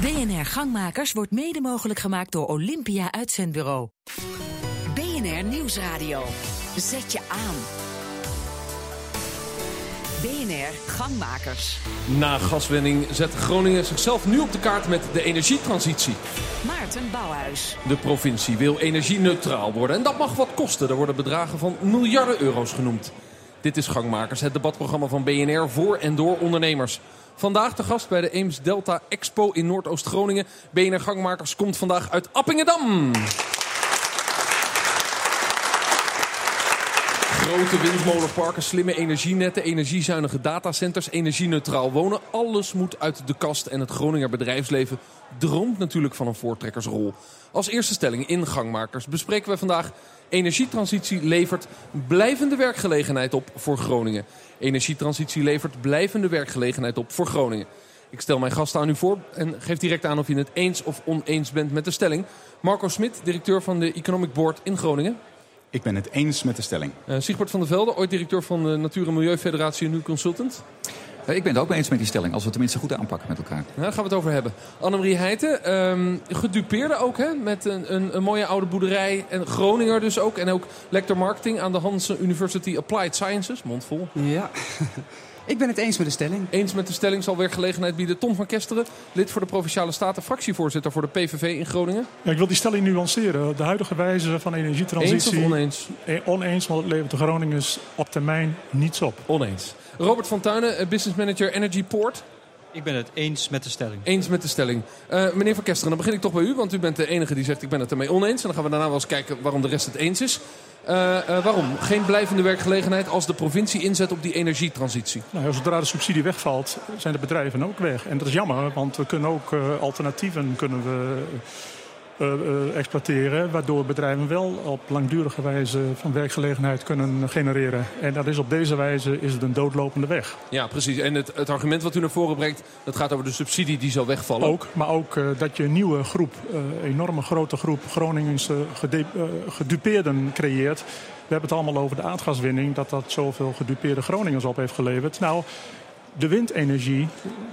BNR Gangmakers wordt mede mogelijk gemaakt door Olympia Uitzendbureau. BNR Nieuwsradio. Zet je aan. BNR Gangmakers. Na gaswinning zet Groningen zichzelf nu op de kaart met de energietransitie. Maarten Bouwhuis. De provincie wil energie-neutraal worden en dat mag wat kosten. Er worden bedragen van miljarden euro's genoemd. Dit is Gangmakers, het debatprogramma van BNR voor en door ondernemers. Vandaag de gast bij de Eems Delta Expo in Noordoost-Groningen. BNR Gangmakers komt vandaag uit Appingedam. Grote windmolenparken, slimme energienetten, energiezuinige datacenters, energie-neutraal wonen. Alles moet uit de kast en het Groninger bedrijfsleven droomt natuurlijk van een voortrekkersrol. Als eerste stelling in Gangmakers bespreken we vandaag... energietransitie levert blijvende werkgelegenheid op voor Groningen. Energietransitie levert blijvende werkgelegenheid op voor Groningen. Ik stel mijn gasten aan u voor en geef direct aan of je het eens of oneens bent met de stelling. Marco Smit, directeur van de Economic Board in Groningen. Ik ben het eens met de stelling. Uh, Siegbert van der Velde, ooit directeur van de Natuur- en Milieufederatie en nu consultant. Uh, ik ben het ook mee eens met die stelling, als we het tenminste goed aanpakken met elkaar. Ja, daar gaan we het over hebben. Annemarie Heijten, um, gedupeerde ook hè, met een, een, een, mooie oude boerderij. En Groninger dus ook. En ook lector marketing aan de Hansen University Applied Sciences. Mondvol. Ja. Ik ben het eens met de stelling. Eens met de stelling zal werkgelegenheid bieden. Tom van Kesteren, lid voor de Provinciale Staten, fractievoorzitter voor de PVV in Groningen. Ja, ik wil die stelling nuanceren. De huidige wijze van energietransitie... Eens of oneens? Oneens, want het levert de Groningers op termijn niets op. Oneens. Robert van Tuinen, business manager Energy Port. Ik ben het eens met de stelling. Eens met de stelling. Uh, meneer Van Kesteren, dan begin ik toch bij u. Want u bent de enige die zegt ik ben het ermee oneens. En dan gaan we daarna wel eens kijken waarom de rest het eens is. Uh, uh, waarom? Geen blijvende werkgelegenheid als de provincie inzet op die energietransitie? Nou, zodra de subsidie wegvalt, zijn de bedrijven ook weg. En dat is jammer, want we kunnen ook uh, alternatieven kunnen we, exploiteren. Waardoor bedrijven wel op langdurige wijze van werkgelegenheid kunnen genereren. En dat is op deze wijze is het een doodlopende weg. Ja, precies. En het, het argument wat u naar voren brengt, dat gaat over de subsidie die zal wegvallen. Ook, maar ook dat je een nieuwe groep, een enorme grote groep Groningse gedupeerden creëert. We hebben het allemaal over de aardgaswinning, dat dat zoveel gedupeerde Groningers op heeft geleverd. Nou, de windenergie,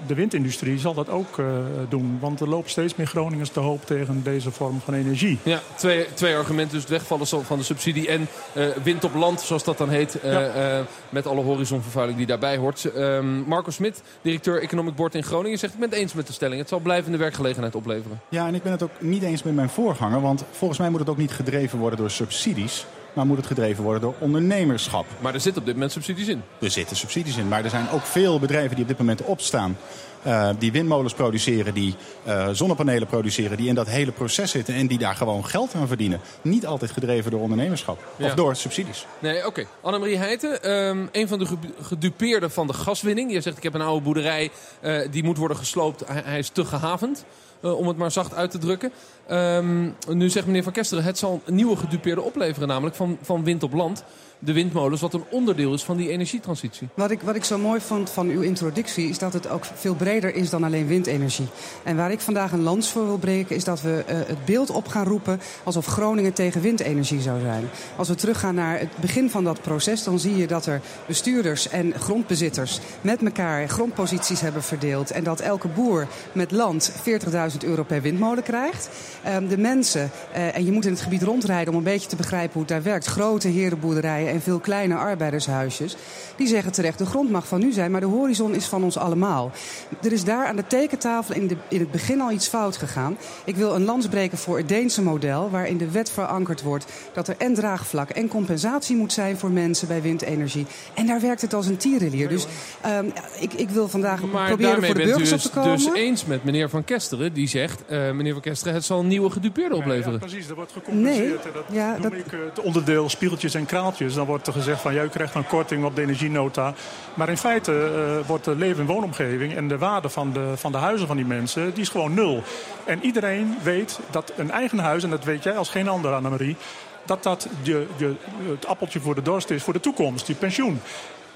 de windindustrie zal dat ook uh, doen. Want er loopt steeds meer Groningers te hoop tegen deze vorm van energie. Ja, twee, twee argumenten. Dus het wegvallen van de subsidie en uh, wind op land, zoals dat dan heet. Uh, ja. met alle horizonvervuiling die daarbij hoort. Marco Smit, directeur Economic Board in Groningen, zegt ik ben het eens met de stelling. Het zal blijvende werkgelegenheid opleveren. Ja, en ik ben het ook niet eens met mijn voorganger. Want volgens mij moet het ook niet gedreven worden door subsidies maar moet het gedreven worden door ondernemerschap. Maar er zitten op dit moment subsidies in. Er zitten subsidies in, maar er zijn ook veel bedrijven die op dit moment opstaan. Uh, die windmolens produceren, die uh, zonnepanelen produceren, die in dat hele proces zitten en die daar gewoon geld aan verdienen. Niet altijd gedreven door ondernemerschap ja. of door subsidies. Nee, oké. Okay. Annemarie Heijten, um, een van de gedupeerden van de gaswinning. Je zegt ik heb een oude boerderij, uh, die moet worden gesloopt. Hij, is te gehavend. Om het maar zacht uit te drukken. Um, nu zegt meneer Van Kesteren, het zal een nieuwe gedupeerde opleveren, namelijk van, van wind op land. De windmolens, wat een onderdeel is van die energietransitie. Wat ik, wat ik zo mooi vond van uw introductie, is dat het ook veel breder is dan alleen windenergie. En waar ik vandaag een lans voor wil breken, is dat we uh, het beeld op gaan roepen alsof Groningen tegen windenergie zou zijn. Als we teruggaan naar het begin van dat proces, dan zie je dat er bestuurders en grondbezitters met elkaar grondposities hebben verdeeld. En dat elke boer met land 40.000 euro per windmolen krijgt. Um, de mensen, uh, en je moet in het gebied rondrijden om een beetje te begrijpen hoe het daar werkt. Grote herenboerderijen en veel kleine arbeidershuisjes. Die zeggen terecht, de grond mag van nu zijn, maar de horizon is van ons allemaal. Er is daar aan de tekentafel in, de, in het begin al iets fout gegaan. Ik wil een lans breken voor het Deense model, waar in de wet verankerd wordt dat er en draagvlak en compensatie moet zijn voor mensen bij windenergie. En daar werkt het als een tierenlier. Dus um, ik, ik wil vandaag maar proberen voor de burgers dus, op te komen. dus eens met meneer Van Kesteren, die zegt, uh, meneer Van Kesteren, het zal een nieuwe gedupeerde opleveren. Ja, ja, precies, er wordt gecompenseerd. Nee, dat ja, noem dat... ik uh, het onderdeel spiegeltjes en kraaltjes dan wordt er gezegd van u krijgt een korting op de energienota. Maar in feite uh, wordt de leven- en woonomgeving en de waarde van de, van de huizen van die mensen, die is gewoon nul. En iedereen weet dat een eigen huis, en dat weet jij als geen ander, Annemarie, dat dat je, je, het appeltje voor de dorst is voor de toekomst, je pensioen.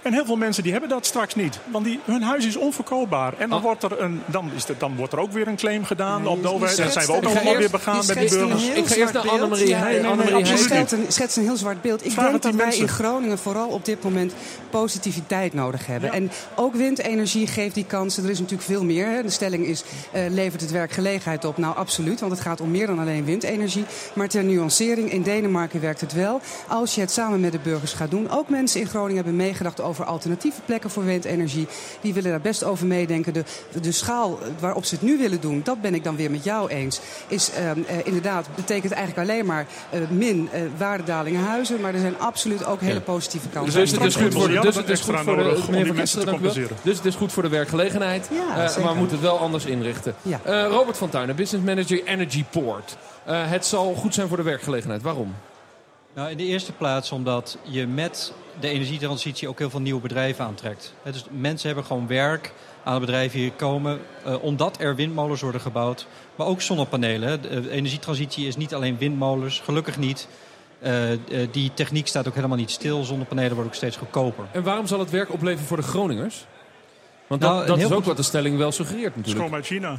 En heel veel mensen die hebben dat straks niet. Want die, hun huis is onverkoopbaar. En dan, Ah. wordt, er een, dan, is er, dan wordt er ook weer een claim gedaan Nee, op de je overheid. Dan schetst zijn we ook je weer schetst- begaan met de schetst burgers. Ik ga eerst naar Annemarie beeld. Heij- Ja, nee, nee, Annemarie nee, Heij. Je Absoluut stelt een, schetst een heel zwart beeld. Ik Vraag denk dat wij mensen. in Groningen vooral op dit moment positiviteit nodig hebben. En ook windenergie geeft die kansen. Er is natuurlijk veel meer. Hè. De stelling is, eh, levert het werk gelegenheid op? Nou, absoluut. Want het gaat om meer dan alleen windenergie. Maar ter nuancering, in Denemarken werkt het wel. Als je het samen met de burgers gaat doen. Ook mensen in Groningen hebben meegedacht over alternatieve plekken voor windenergie. Die willen daar best over meedenken. De, de schaal waarop ze het nu willen doen, dat ben ik dan weer met jou eens. Is ehm, eh, inderdaad, betekent eigenlijk alleen maar eh, min eh, waardedalingen huizen. Maar er zijn absoluut ook hele positieve kansen. Dus het is goed voor de, dus het is goed voor de. Dus het is goed voor de werkgelegenheid. Ja, maar we moeten het wel anders inrichten. Ja. Eh, Robert van Tuinen, business manager Energy Port. Eh, het zal goed zijn voor de werkgelegenheid. Waarom? Nou, in de eerste plaats omdat je met de energietransitie ook heel veel nieuwe bedrijven aantrekt. Hè, Dus mensen hebben gewoon werk aan de bedrijven hier komen eh, omdat er windmolens worden gebouwd. Maar ook zonnepanelen. hè. De eh, energietransitie is niet alleen windmolens, gelukkig niet. Eh, eh, die techniek staat ook helemaal niet stil. Zonnepanelen worden ook steeds goedkoper. En waarom zal het werk opleveren voor de Groningers? Want Nou, dat, een dat is ook goed- wat de stelling wel suggereert Het natuurlijk. komt uit China.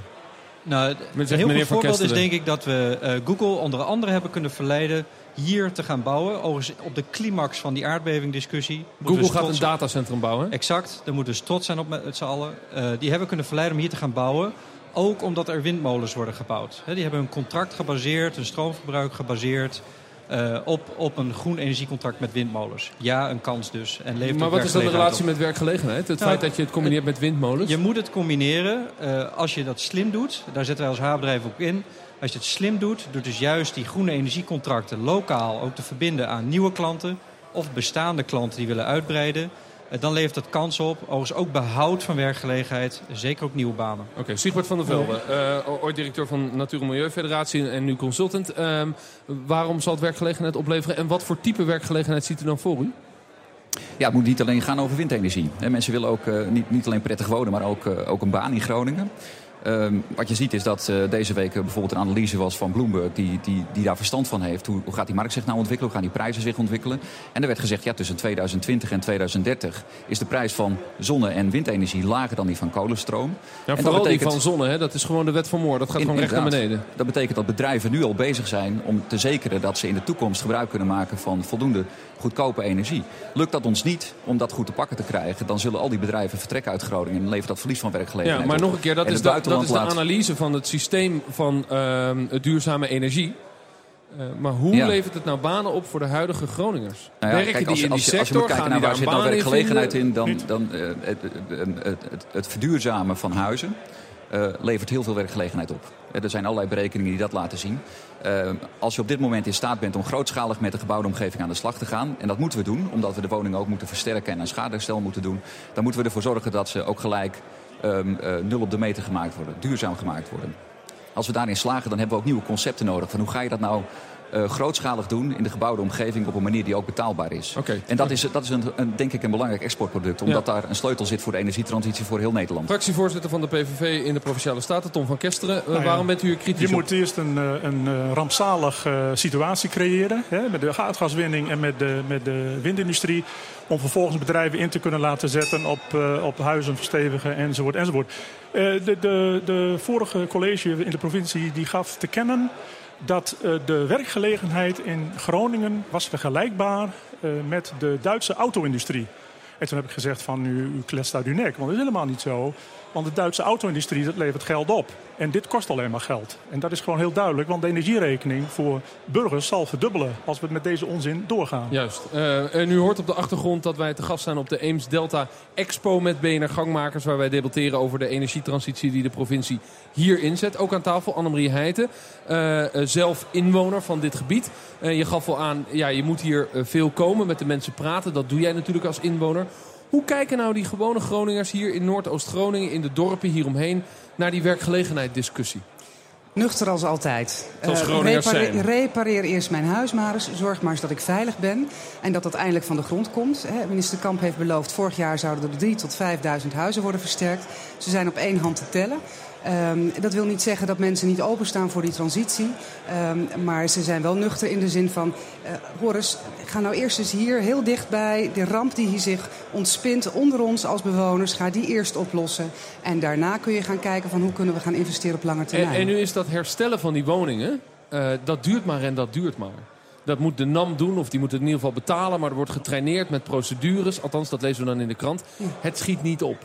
Nou, een heel goed voorbeeld is denk ik dat we eh, Google onder andere hebben kunnen verleiden hier te gaan bouwen. Overigens op de climax van die aardbevingdiscussie. Google dus gaat een datacentrum bouwen. Exact, daar moeten we dus trots zijn op met z'n allen. Eh, die hebben kunnen verleiden om hier te gaan bouwen. Ook omdat er windmolens worden gebouwd. Die hebben een contract gebaseerd, een stroomverbruik gebaseerd... eh, op, op een groen energiecontract met windmolens. Ja, een kans dus. En levert Maar wat is dan de relatie op. met werkgelegenheid? Het Nou, feit dat je het combineert met windmolens? Je moet het combineren. eh, als je dat slim doet, daar zetten wij als haarbedrijf ook in. Als je het slim doet, door dus juist die groene energiecontracten lokaal ook te verbinden aan nieuwe klanten of bestaande klanten die willen uitbreiden, eh, dan levert dat kans op. Overigens ook behoud van werkgelegenheid, zeker ook nieuwe banen. Oké, Siegbert van der Velde, eh, ooit directeur van Natuur- en Milieufederatie en nu consultant. Ehm, waarom zal het werkgelegenheid opleveren en wat voor type werkgelegenheid ziet u dan voor u? Ja, het moet niet alleen gaan over windenergie. Hè, Mensen willen ook eh, niet, niet alleen prettig wonen, maar ook, ook een baan in Groningen. Ehm, wat je ziet is dat eh, deze week eh, bijvoorbeeld een analyse was van Bloomberg... Die, die, die daar verstand van heeft. Hoe, hoe gaat die markt zich nou ontwikkelen? Hoe gaan die prijzen zich ontwikkelen? En er werd gezegd, ja, tussen 2020 en 2030... is de prijs van zonne- en windenergie lager dan die van kolenstroom. Ja, En dat vooral die betekent- van zonne, hè? dat is gewoon de wet van Moore. Dat gaat gewoon recht naar beneden. Dat betekent dat bedrijven nu al bezig zijn om te zekeren dat ze in de toekomst gebruik kunnen maken van voldoende goedkope energie. Lukt dat ons niet om dat goed te pakken te krijgen, dan zullen al die bedrijven vertrekken uit Groningen en levert dat verlies van werkgelegenheid Ja, maar nog een keer, dat is, de, dat is de analyse van het systeem van ehm, duurzame energie. Eh, maar hoe Ja. levert het nou banen op voor de huidige Groningers? Nou ja, Werken kijk, die als, die als, je- als je sector? moet kijken naar waar zit nou werkgelegenheid in, dan, dan eh, het, het, het, het, verduurzamen van huizen eh, levert heel veel werkgelegenheid op. Er zijn allerlei berekeningen die dat laten zien. Als je op dit moment in staat bent om grootschalig met de gebouwde omgeving aan de slag te gaan, en dat moeten we doen, omdat we de woningen ook moeten versterken en een schadeherstel moeten doen, dan moeten we ervoor zorgen dat ze ook gelijk ehm, eh, nul op de meter gemaakt worden, duurzaam gemaakt worden. Als we daarin slagen, dan hebben we ook nieuwe concepten nodig. Van hoe ga je dat nou eh, grootschalig doen in de gebouwde omgeving op een manier die ook betaalbaar is. Oké. En dat is, dat is een, een, denk ik een belangrijk exportproduct. Omdat daar een sleutel zit voor de energietransitie voor heel Nederland. Fractievoorzitter van de PVV in de Provinciale Staten, Tom van Kesteren. Eh, Nou ja, waarom bent u kritisch Je op? moet eerst een, eh, een eh, rampzalig situatie creëren. Hè, met de aardgaswinning en met de, met de windindustrie. Om vervolgens bedrijven in te kunnen laten zetten op, eh, op huizen verstevigen enzovoort. enzovoort. Eh, de, de, de vorige college in de provincie die gaf te kennen dat eh, de werkgelegenheid in Groningen was vergelijkbaar eh, met de Duitse auto-industrie. En toen heb ik gezegd van u, u kletst uit uw nek. Want dat is helemaal niet zo. Want de Duitse auto-industrie dat levert geld op. En dit kost alleen maar geld. En dat is gewoon heel duidelijk. Want de energierekening voor burgers zal verdubbelen als we met deze onzin doorgaan. Juist. Eh, en u hoort op de achtergrond dat wij te gast zijn op de Eems Delta Expo met BNR Gangmakers. Waar wij debatteren over de energietransitie die de provincie hier inzet. Ook aan tafel Annemarie Heijten, eh, eh, zelf inwoner van dit gebied. Je gaf al aan, ja, je moet hier veel komen, met de mensen praten. Dat doe jij natuurlijk als inwoner. Hoe kijken nou die gewone Groningers hier in Noordoost-Groningen, in de dorpen hieromheen, naar die werkgelegenheidsdiscussie? Nuchter als altijd. Zoals Eh, repareer eerst mijn huis maar eens. Zorg maar eens dat ik veilig ben. En dat dat eindelijk van de grond komt. Hè, minister Kamp heeft beloofd... vorig jaar zouden er 3.000 tot 5.000 huizen worden versterkt. Ze zijn op één hand te tellen. Ehm, dat wil niet zeggen dat mensen niet openstaan voor die transitie. Ehm, maar ze zijn wel nuchter in de zin van... Uh, Horace, ga nou eerst eens hier heel dichtbij. De ramp die hier zich ontspint onder ons als bewoners... ga die eerst oplossen. En daarna kun je gaan kijken van hoe kunnen we gaan investeren op lange termijn. En, en nu is dat herstellen van die woningen... Uh, dat duurt maar en dat duurt maar. Dat moet de NAM doen, of die moet het in ieder geval betalen. Maar er wordt getraineerd met procedures. Althans, dat lezen we dan in de krant. Het schiet niet op.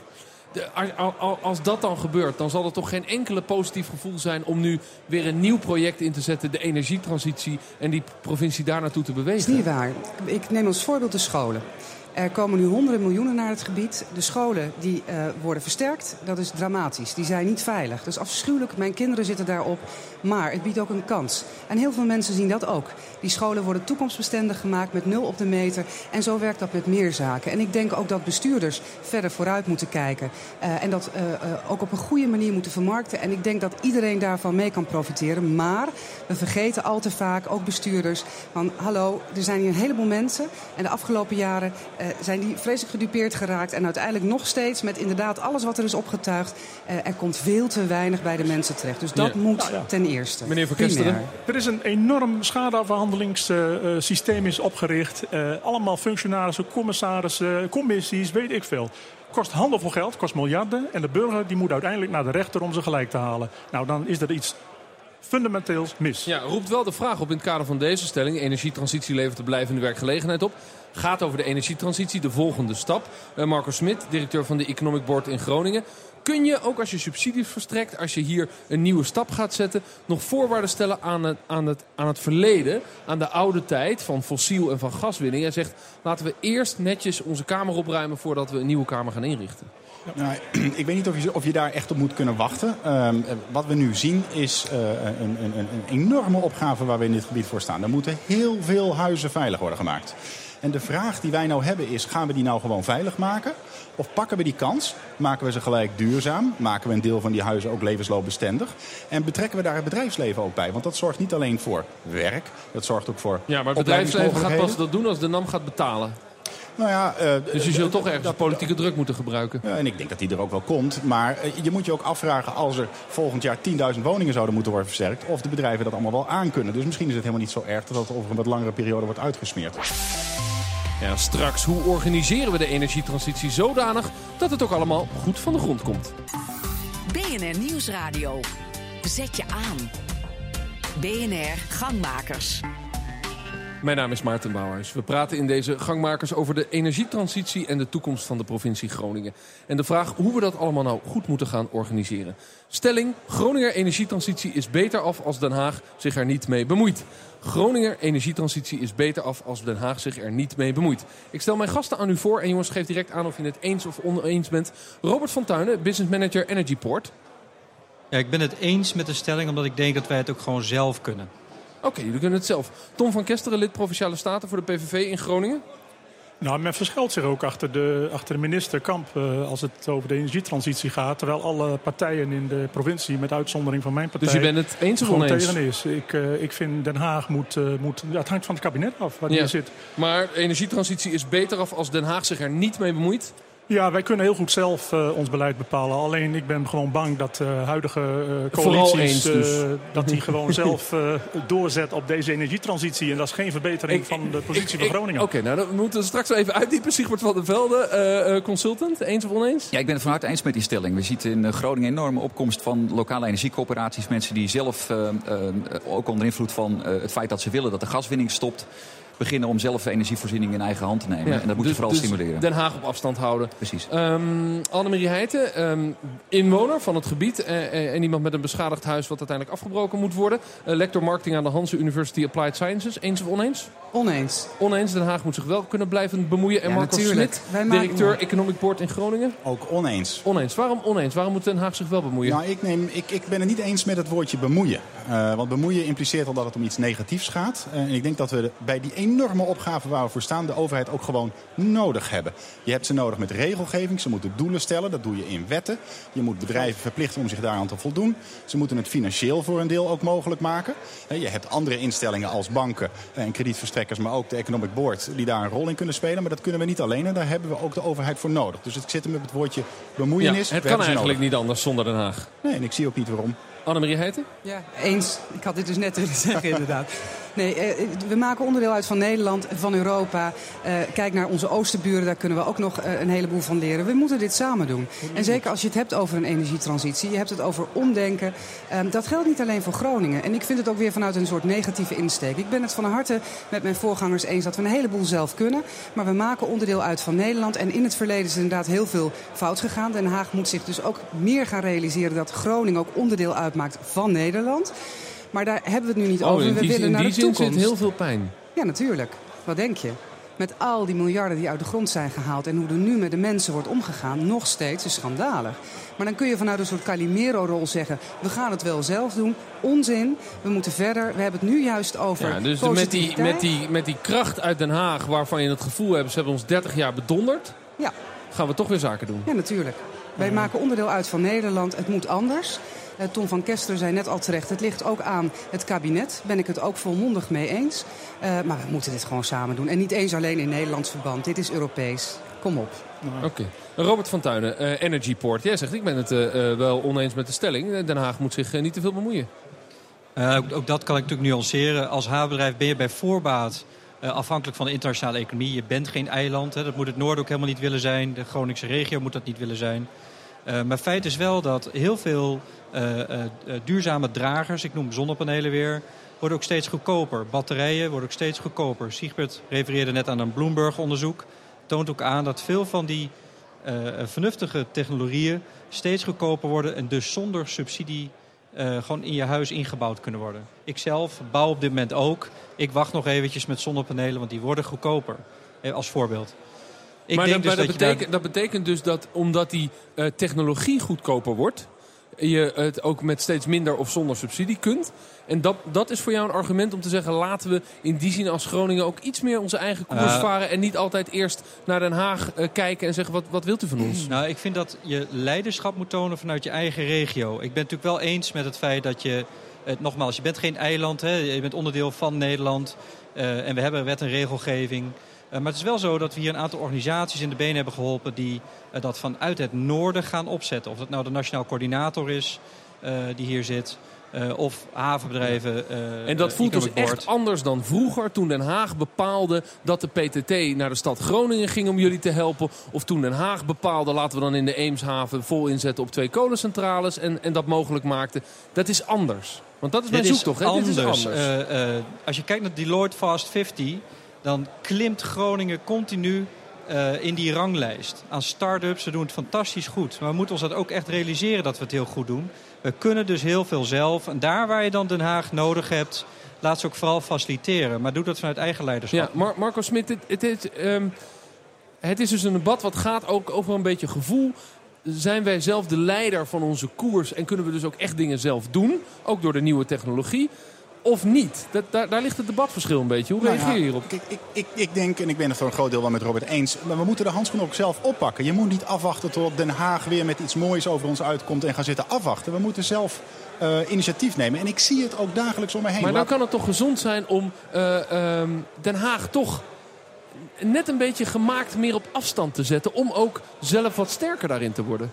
Als dat dan gebeurt, dan zal er toch geen enkele positief gevoel zijn... om nu weer een nieuw project in te zetten, de energietransitie... en die provincie daar naartoe te bewegen. Dat is niet waar. Ik neem als voorbeeld de scholen. Er komen nu honderden miljoenen naar het gebied. De scholen die uh, worden versterkt, dat is dramatisch. Die zijn niet veilig. Dat is afschuwelijk. Mijn kinderen zitten daarop. Maar het biedt ook een kans. En heel veel mensen zien dat ook. Die scholen worden toekomstbestendig gemaakt met nul op de meter. En zo werkt dat met meer zaken. En ik denk ook dat bestuurders verder vooruit moeten kijken. Uh, en dat uh, ook op een goede manier moeten vermarkten. En ik denk dat iedereen daarvan mee kan profiteren. Maar we vergeten al te vaak, ook bestuurders, van hallo, er zijn hier een heleboel mensen. En de afgelopen jaren zijn die vreselijk gedupeerd geraakt. En uiteindelijk nog steeds met inderdaad alles wat er is opgetuigd. er komt veel te weinig bij de mensen terecht. Dus dat ja. moet ja. ten eerste. Meneer Van Kesteren. Er is een enorm schadeafhandelingssysteem is opgericht. Uh, allemaal functionarissen, commissarissen, commissies, weet ik veel. Kost handelvol geld, kost miljarden. En de burger die moet uiteindelijk naar de rechter om ze gelijk te halen. Nou, dan is er iets fundamenteels mis. Ja, roept wel de vraag op in het kader van deze stelling. Energietransitie levert de blijvende werkgelegenheid op. Gaat over de energietransitie, de volgende stap. Uh, Marco Smit, directeur van de Economic Board in Groningen. Kun je, ook als je subsidies verstrekt, als je hier een nieuwe stap gaat zetten... nog voorwaarden stellen aan het, aan het, aan het verleden, aan de oude tijd van fossiel en van gaswinning... en zegt, laten we eerst netjes onze kamer opruimen voordat we een nieuwe kamer gaan inrichten? Nou, ik weet niet of je, of je daar echt op moet kunnen wachten. Uh, wat we nu zien is uh, een, een, een, enorme opgave waar we in dit gebied voor staan. Er moeten heel veel huizen veilig worden gemaakt. En de vraag die wij nou hebben is, gaan we die nou gewoon veilig maken? Of pakken we die kans, maken we ze gelijk duurzaam, maken we een deel van die huizen ook levensloopbestendig en betrekken we daar het bedrijfsleven ook bij? Want dat zorgt niet alleen voor werk, dat zorgt ook voor Ja, maar het bedrijfsleven gaat pas dat doen als de NAM gaat betalen. Nou ja, uh, dus je zult toch ergens dat, politieke druk moeten gebruiken. Ja, en ik denk dat die er ook wel komt. Maar uh, je moet je ook afvragen als er volgend jaar 10.000 woningen zouden moeten worden versterkt... of de bedrijven dat allemaal wel aankunnen. Dus misschien is het helemaal niet zo erg dat het over een wat langere periode wordt uitgesmeerd. Ja, straks, hoe organiseren we de energietransitie zodanig dat het ook allemaal goed van de grond komt? BNR Nieuwsradio. Zet je aan. BNR Gangmakers. Mijn naam is Maarten Bouwhuis. We praten in deze gangmakers over de energietransitie en de toekomst van de provincie Groningen. En de vraag hoe we dat allemaal nou goed moeten gaan organiseren. Stelling, Groninger energietransitie is beter af als Den Haag zich er niet mee bemoeit. Groninger energietransitie is beter af als Den Haag zich er niet mee bemoeit. Ik stel mijn gasten aan u voor en jongens, geef direct aan of je het eens of oneens bent. Robert van Tuinen, business manager Energyport. Ja, ik ben het eens met de stelling omdat ik denk dat wij het ook gewoon zelf kunnen. Oké, okay, jullie kunnen het zelf. Tom van Kesteren, lid Provinciale Staten voor de PVV in Groningen. Nou, men verschilt zich ook achter de, achter de minister Kamp uh, als het over de energietransitie gaat. Terwijl alle partijen in de provincie, met uitzondering van mijn partij... Dus je bent het eens of oneens? tegen is. Ik, uh, ik vind Den Haag moet... Uh, moet ja, het hangt van het kabinet af waar ja. die zit. Maar energietransitie is beter af als Den Haag zich er niet mee bemoeit? Ja, wij kunnen heel goed zelf uh, ons beleid bepalen. Alleen ik ben gewoon bang dat de uh, huidige uh, coalities... dus. dat die gewoon zelf doorzet op deze energietransitie. En dat is geen verbetering ik, van de positie ik, van Groningen. Oké, okay, nou dan moeten we straks even uitdiepen. Sigmund van der Velde, consultant. Eens of oneens? Ja, ik ben het van harte eens met die stelling. We zien in Groningen een enorme opkomst van lokale energiecoöperaties. Mensen die zelf, ook onder invloed van het feit dat ze willen dat de gaswinning stopt beginnen om zelf de energievoorziening in eigen hand te nemen. Ja, en dat moet je dus, vooral dus stimuleren. Den Haag op afstand houden. Precies. Um, Annemarie Heijten, um, inwoner van het gebied uh, en iemand met een beschadigd huis wat uiteindelijk afgebroken moet worden. Uh, lector marketing aan de Hanse University Applied Sciences. Eens of oneens? Oneens. Oneens. Den Haag moet zich wel kunnen blijven bemoeien. En ja, Marco Smit, directeur maken... Economic Board in Groningen? Ook oneens. Oneens. Waarom oneens? Waarom moet Den Haag zich wel bemoeien? Nou, ik, neem, ik, ik ben het niet eens met het woordje bemoeien. Uh, want bemoeien impliceert al dat het om iets negatiefs gaat. en ik denk dat we bij die enorme opgave waar we voor staan. De overheid ook gewoon nodig hebben. Je hebt ze nodig met regelgeving. Ze moeten doelen stellen. Dat doe je in wetten. Je moet bedrijven verplichten om zich daaraan te voldoen. Ze moeten het financieel voor een deel ook mogelijk maken. Je hebt andere instellingen als banken en kredietverstrekkers, maar ook de Economic Board, die daar een rol in kunnen spelen. Maar dat kunnen we niet alleen en daar hebben we ook de overheid voor nodig. Dus ik zit hem met het woordje bemoeienis. Ja, het kan eigenlijk niet anders zonder Den Haag. Nee, en ik zie ook niet waarom. Annemarie Heijten? Ja, eens. Ik had dit dus net willen zeggen, inderdaad. Nee, eh, we maken onderdeel uit van Nederland, van Europa. Eh, kijk naar onze oosterburen, daar kunnen we ook nog eh, een heleboel van leren. We moeten dit samen doen. En zeker als je het hebt over een energietransitie, je hebt het over omdenken. Ehm, dat geldt niet alleen voor Groningen. En ik vind het ook weer vanuit een soort negatieve insteek. Ik ben het van harte met mijn voorgangers eens dat we een heleboel zelf kunnen. Maar we maken onderdeel uit van Nederland. En in het verleden is er inderdaad heel veel fout gegaan. Den Haag moet zich dus ook meer gaan realiseren dat Groningen ook onderdeel uitmaakt van Nederland. Maar daar hebben we het nu niet Oh, over. We die, willen naar de zin toekomst. zit heel veel pijn. Ja, natuurlijk. Wat denk je? Met al die miljarden die uit de grond zijn gehaald en hoe er nu met de mensen wordt omgegaan, nog steeds is schandalig. Maar dan kun je vanuit een soort Calimero-rol zeggen: we gaan het wel zelf doen. Onzin, we moeten verder. We hebben het nu juist over. Ja, dus met die, met, die, met die kracht uit Den Haag, waarvan je het gevoel hebt, ze hebben ons 30 jaar bedonderd, Ja, gaan we toch weer zaken doen. ja, natuurlijk. Wij maken onderdeel uit van Nederland. Het moet anders. Eh, Tom van Kesteren zei net al terecht, het ligt ook aan het kabinet. Ben ik het ook volmondig mee eens. Eh, maar we moeten dit gewoon samen doen. En niet eens alleen in Nederlands verband. Dit is Europees. Kom op. Oké. Robert van Tuinen, eh, Energyport. Jij zegt, ik ben het wel oneens met de stelling. Den Haag moet zich niet te veel bemoeien. Eh, ook, ook dat kan ik natuurlijk nuanceren. Als havenbedrijf ben je bij voorbaat eh, afhankelijk van de internationale economie. Je bent geen eiland. Hè. Dat moet het noorden ook helemaal niet willen zijn. De Groningse regio moet dat niet willen zijn. Eh, maar feit is wel dat heel veel eh, duurzame dragers, ik noem zonnepanelen weer, worden ook steeds goedkoper. Batterijen worden ook steeds goedkoper. Siegbert refereerde net aan een Bloomberg-onderzoek. Toont ook aan dat veel van die vernuftige technologieën steeds goedkoper worden en dus zonder subsidie eh, gewoon in je huis ingebouwd kunnen worden. Ik zelf bouw op dit moment ook. Ik wacht nog eventjes met zonnepanelen, want die worden goedkoper. Eh, als voorbeeld. Ik maar denk dat, dus maar dat, dat, daar- betekent, dat betekent dus dat omdat die eh, technologie goedkoper wordt, je het ook met steeds minder of zonder subsidie kunt. En dat, dat is voor jou een argument om te zeggen: laten we in die zin als Groningen ook iets meer onze eigen koers Eh. varen. En niet altijd eerst naar Den Haag eh, kijken en zeggen: wat, wat wilt u van ons? Nou, ik vind dat je leiderschap moet tonen vanuit je eigen regio. Ik ben het natuurlijk wel eens met het feit dat je... Het, nogmaals, je bent geen eiland, hè? je bent onderdeel van Nederland. eh, en we hebben wet en regelgeving. Eh, maar het is wel zo dat we hier een aantal organisaties in de benen hebben geholpen... die eh, dat vanuit het noorden gaan opzetten. Of dat nou de Nationaal Coördinator is eh, die hier zit... of havenbedrijven. En dat voelt dus Board. echt anders dan vroeger. Toen Den Haag bepaalde dat de PTT naar de stad Groningen ging om jullie te helpen. Of toen Den Haag bepaalde laten we dan in de Eemshaven vol inzetten op twee kolencentrales. En, en dat mogelijk maakte. Dat is anders. Want dat is mijn Dit is zoektocht. Anders. Dit is anders. Eh, als je kijkt naar Deloitte Fast 50, dan klimt Groningen continu eh, in die ranglijst. Aan start-ups, ze doen het fantastisch goed. Maar we moeten ons dat ook echt realiseren dat we het heel goed doen. We kunnen dus heel veel zelf. En daar waar je dan Den Haag nodig hebt, laat ze ook vooral faciliteren. Maar doe dat vanuit eigen leiderschap. Ja, Mar- Marco Smit, het, het, ehm, het is dus een debat wat gaat ook over een beetje gevoel. Zijn wij zelf de leider van onze koers en kunnen we dus ook echt dingen zelf doen? Ook door de nieuwe technologie. Of niet? Dat, daar, daar ligt het debatverschil een beetje. Hoe Nou reageer je hierop? Ik, ik, ik, ik denk, en ik ben het voor een groot deel wel met Robert eens... maar we moeten de handschoen ook zelf oppakken. Je moet niet afwachten tot Den Haag weer met iets moois over ons uitkomt... en gaan zitten afwachten. We moeten zelf eh, initiatief nemen. En ik zie het ook dagelijks om me heen. Maar dan kan het toch gezond zijn om eh, ehm, Den Haag toch net een beetje gemaakt meer op afstand te zetten. Om ook zelf wat sterker daarin te worden.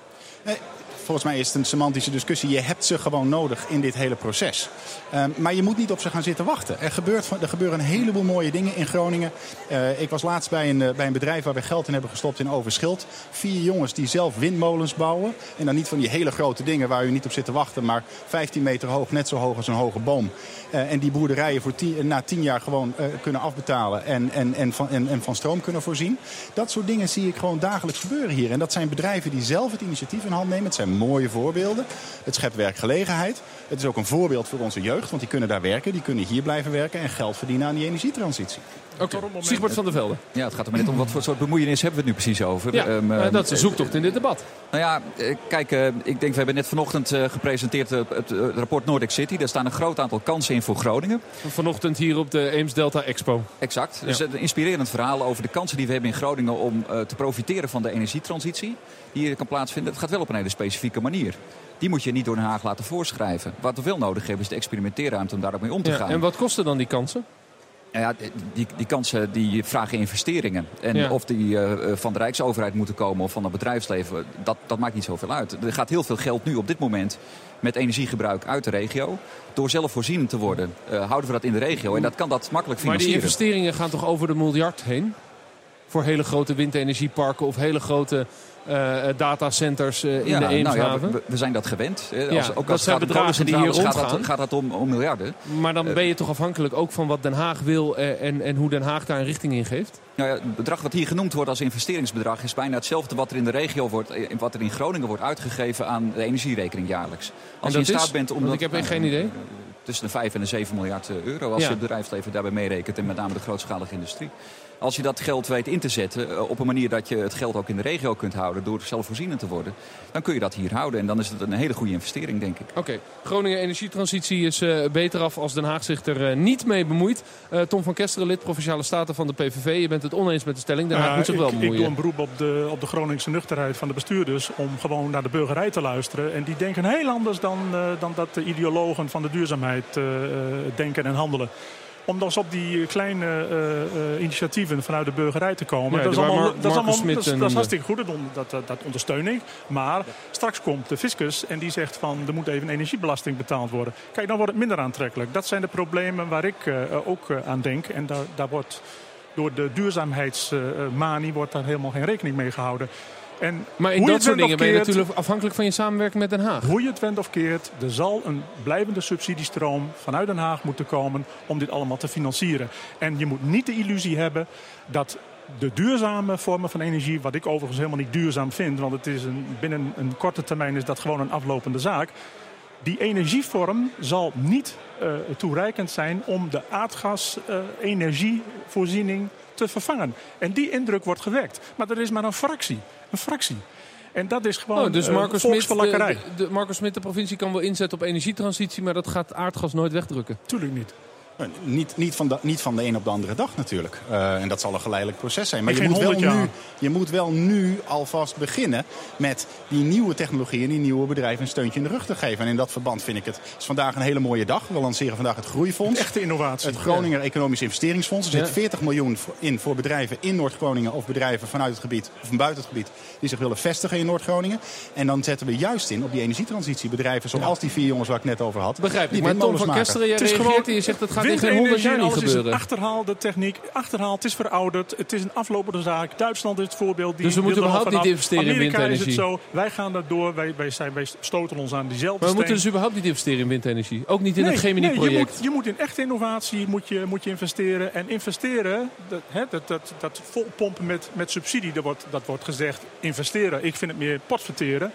Volgens mij is het een semantische discussie. Je hebt ze gewoon nodig in dit hele proces. Ehm, maar je moet niet op ze gaan zitten wachten. Er, gebeurt, er gebeuren een heleboel mooie dingen in Groningen. Eh, ik was laatst bij een, eh, bij een bedrijf waar we geld in hebben gestopt in Overschild. Vier jongens die zelf windmolens bouwen. En dan niet van die hele grote dingen waar u niet op zit te wachten. Maar 15 meter hoog, net zo hoog als een hoge boom. Eh, en die boerderijen voor na tien jaar gewoon kunnen afbetalen. En, en, en, van, en, en van stroom kunnen voorzien. Dat soort dingen zie ik gewoon dagelijks gebeuren hier. En dat zijn bedrijven die zelf het initiatief in hand nemen. Het zijn mooie voorbeelden. Het schept werkgelegenheid. Het is ook een voorbeeld voor onze jeugd, want die kunnen daar werken. Die kunnen hier blijven werken en geld verdienen aan die energietransitie. Oké, Siegbert van der Velde. Ja, het gaat er maar net om wat voor soort bemoeienis hebben we het nu precies over. Ja, Ehm, eh, ehm, dat is een zoektocht in dit debat. Nou ja, eh, kijk, eh, ik denk we hebben net vanochtend eh, gepresenteerd het rapport Nordic City. Daar staan een groot aantal kansen in voor Groningen. Vanochtend hier op de Eems Delta Expo. Exact. Dus een inspirerend verhaal over de kansen die we hebben in Groningen om eh, te profiteren van de energietransitie die hier kan plaatsvinden. Het gaat wel op een hele specifieke manier. Die moet je niet door Den Haag laten voorschrijven. Wat we wel nodig hebben is de experimenteerruimte om daar ook mee om te Ja, gaan. en wat kosten dan die kansen? Nou ja, die, die kansen die vragen investeringen. En Ja. of die eh, van de Rijksoverheid moeten komen of van het bedrijfsleven, dat, dat maakt niet zoveel uit. Er gaat heel veel geld nu op dit moment met energiegebruik uit de regio. Door zelfvoorzienend te worden, eh, houden we dat in de regio. En dat kan dat makkelijk Maar die financieren. investeringen gaan toch over de miljard heen? Voor hele grote windenergieparken of hele grote eh, eh, datacenters eh, in Ja, de nou ja, Eemshaven. we, we zijn dat gewend. hè. Ja, Als, ook dat als zijn bedragen die hier kolencentrales gaat rondgaan. dat, gaat dat om, om miljarden. maar dan ben je toch afhankelijk ook van wat Den Haag wil en, en hoe Den Haag daar een richting in geeft? Nou ja, het bedrag wat hier genoemd wordt als investeringsbedrag is bijna hetzelfde wat er in de regio wordt, wat er in Groningen wordt uitgegeven aan de energierekening jaarlijks. Als je in staat is? bent om dat- ik heb geen idee. Tussen de 5 en de 7 miljard eh, euro als Ja. je het bedrijfsleven daarbij meerekent en met name de grootschalige industrie. Als je dat geld weet in te zetten eh, op een manier dat je het geld ook in de regio kunt houden door zelfvoorzienend te worden, dan kun je dat hier houden. En dan is het een hele goede investering, denk ik. Oké, Groningen energietransitie is eh, beter af als Den Haag zich er niet mee bemoeit. Eh, Tom van Kesteren, lid Provinciale Staten van de PVV. Je bent het oneens met de stelling. Den Haag Ja, moet zich wel ik, ik bemoeien. doe een beroep op de, op de Groningse nuchterheid van de bestuurders om gewoon naar de burgerij te luisteren. En die denken heel anders dan, eh, dan dat de ideologen van de duurzaamheid eh, eh, denken en handelen. Om dus op die kleine eh, initiatieven vanuit de burgerij te komen. Ja, dat, is allemaal, Mar- dat, is allemaal, dat, is, dat is hartstikke goed, dat, dat, dat, dat ondersteun ik. Maar straks komt de fiscus en die zegt van er moet even energiebelasting betaald worden. Kijk, dan wordt het minder aantrekkelijk. Dat zijn de problemen waar ik ook aan denk. En daar, daar wordt door de duurzaamheidsmanie wordt daar helemaal geen rekening mee gehouden. En Maar in dat soort dingen ben je natuurlijk afhankelijk van je samenwerking met Den Haag. Hoe je het went of keert, er zal een blijvende subsidiestroom vanuit Den Haag moeten komen om dit allemaal te financieren. En je moet niet de illusie hebben dat de duurzame vormen van energie, wat ik overigens helemaal niet duurzaam vind, want het is een, binnen een korte termijn is dat gewoon een aflopende zaak. Die energievorm zal niet eh, toereikend zijn om de aardgas-energievoorziening te vervangen. En die indruk wordt gewekt. Maar er is maar een fractie. Een fractie. En dat is gewoon Oh, dus eh, Marcus Smit, volksverlakkerij. de, de, Marcus Smit, de provincie, kan wel inzetten op energietransitie, maar dat gaat aardgas nooit wegdrukken. Tuurlijk niet. Eh, Niet, niet, van de, niet van de een op de andere dag natuurlijk. Eh, en dat zal een geleidelijk proces zijn. Maar je moet, wel 100 jaar. nu, je moet wel nu alvast beginnen met die nieuwe technologieën en die nieuwe bedrijven een steuntje in de rug te geven. En in dat verband vind ik het is vandaag een hele mooie dag. We lanceren vandaag het Groeifonds. Echte innovatie. Het Groninger Economisch Investeringsfonds. Er Ja. zit 40 miljoen in voor bedrijven in Noord-Groningen of bedrijven vanuit het gebied of van buiten het gebied die zich willen vestigen in Noord-Groningen. En dan zetten we juist in op die energietransitie. Bedrijven zoals die vier jongens waar ik net over had. Begrijp ik. die Maar Tom van. Kesteren, is reageert gewoon- en je zegt dat gaat in geen honderd jaar niet alles is een gebeuren. achterhaalde techniek. Achterhaald, het is verouderd. Het is een aflopende zaak. Duitsland is het voorbeeld. Die Dus we moeten er überhaupt niet investeren in Amerika windenergie. is het zo. Wij gaan er door. Wij, wij, zijn, wij stoten ons aan diezelfde Maar we moeten dus überhaupt niet investeren in windenergie. Ook niet in Nee, het nee, je, Gemini-project. moet, je moet in echte innovatie moet je, moet je investeren. En investeren, dat, hè, dat, dat, dat volpompen met, met subsidie, dat wordt, dat wordt gezegd investeren. Ik vind het meer potverteren.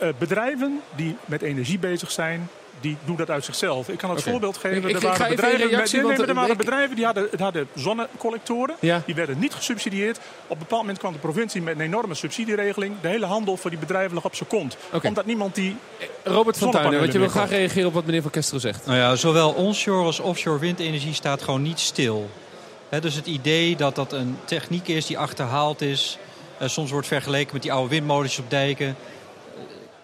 Eh, bedrijven die met energie bezig zijn, die doen dat uit zichzelf. Ik kan het voorbeeld geven. Ik- er waren bedrijven, reactie, met, nee, want, nee, maar er waren ik- bedrijven die hadden, hadden zonnecollectoren. Ja. Die werden niet gesubsidieerd. Op een bepaald moment kwam de provincie met een enorme subsidieregeling. De hele handel voor die bedrijven lag op zijn kont. Omdat niemand die... Robert van Tuinen, want je wil graag reageren op wat meneer Van Kesteren zegt. Nou ja, zowel onshore als offshore windenergie staat gewoon niet stil. Hè, dus het idee dat dat een techniek is die achterhaald is... eh, soms wordt vergeleken met die oude windmolens op dijken.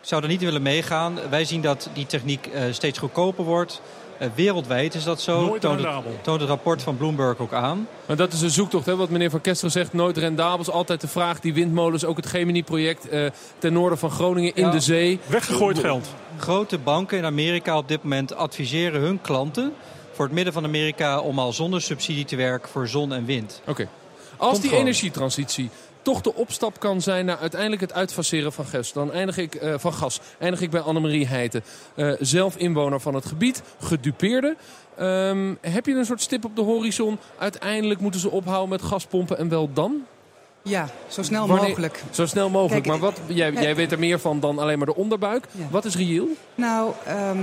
Ik zou er niet willen meegaan. Wij zien dat die techniek eh, steeds goedkoper wordt. Eh, wereldwijd is dat zo. Nooit Toont het, rendabel. toont het rapport van Bloomberg ook aan. Maar dat is een zoektocht, hè, wat meneer Van Kesteren zegt. Nooit rendabel is altijd de vraag. Die windmolens, ook het Gemini-project eh, ten noorden van Groningen in Ja. de zee. Weggegooid geld. Grote banken in Amerika op dit moment adviseren hun klanten... voor het midden van Amerika om al zonder subsidie te werken voor zon en wind. Oké. Als Komt die gewoon. energietransitie toch de opstap kan zijn naar uiteindelijk het uitfaseren van gas. Dan eindig ik, eh, van gas. Eindig ik bij Annemarie Heijten. Eh, zelf inwoner van het gebied, gedupeerde. Ehm, heb je een soort stip op de horizon? Uiteindelijk moeten ze ophouden met gaspompen en wel dan? Ja, zo snel Wanneer- mogelijk. Zo snel mogelijk. Kijk, maar wat, jij, eh, jij weet er meer van dan alleen maar de onderbuik. Ja. Wat is reëel? Nou, ehm,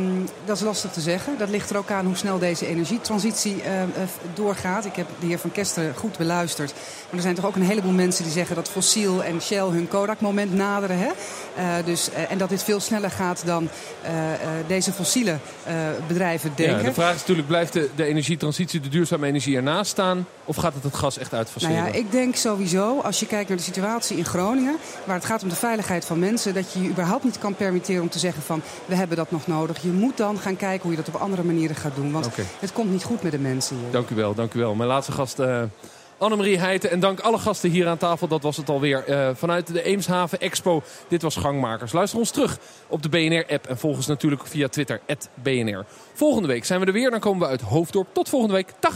dat is lastig te zeggen. Dat ligt er ook aan hoe snel deze energietransitie ehm, eh, doorgaat. Ik heb de heer Van Kesteren goed beluisterd. Maar er zijn toch ook een heleboel mensen die zeggen dat fossiel en Shell hun Kodak-moment naderen. Hè? Eh, dus, eh, en dat dit veel sneller gaat dan eh, eh, deze fossiele eh, bedrijven denken. Ja, de vraag is natuurlijk, blijft de, de energietransitie, de duurzame energie ernaast staan? Of gaat het het gas echt Nou uitfaceren? ja, ik denk sowieso, als je kijkt naar de situatie in Groningen, waar het gaat om de veiligheid van mensen, dat je je überhaupt niet kan permitteren om te zeggen van we hebben dat nog nodig. Je moet dan gaan kijken hoe je dat op andere manieren gaat doen. Want het komt niet goed met de mensen hier. Dank u wel, dank u wel. Mijn laatste gast, eh Annemarie Heijten. En dank alle gasten hier aan tafel. Dat was het alweer eh, vanuit de Eemshaven Expo. Dit was Gangmakers. Luister ons terug op de BNR-app. En volg ons natuurlijk via Twitter, BNR. Volgende week zijn we er weer. Dan komen we uit Hoofddorp. Tot volgende week. Dag!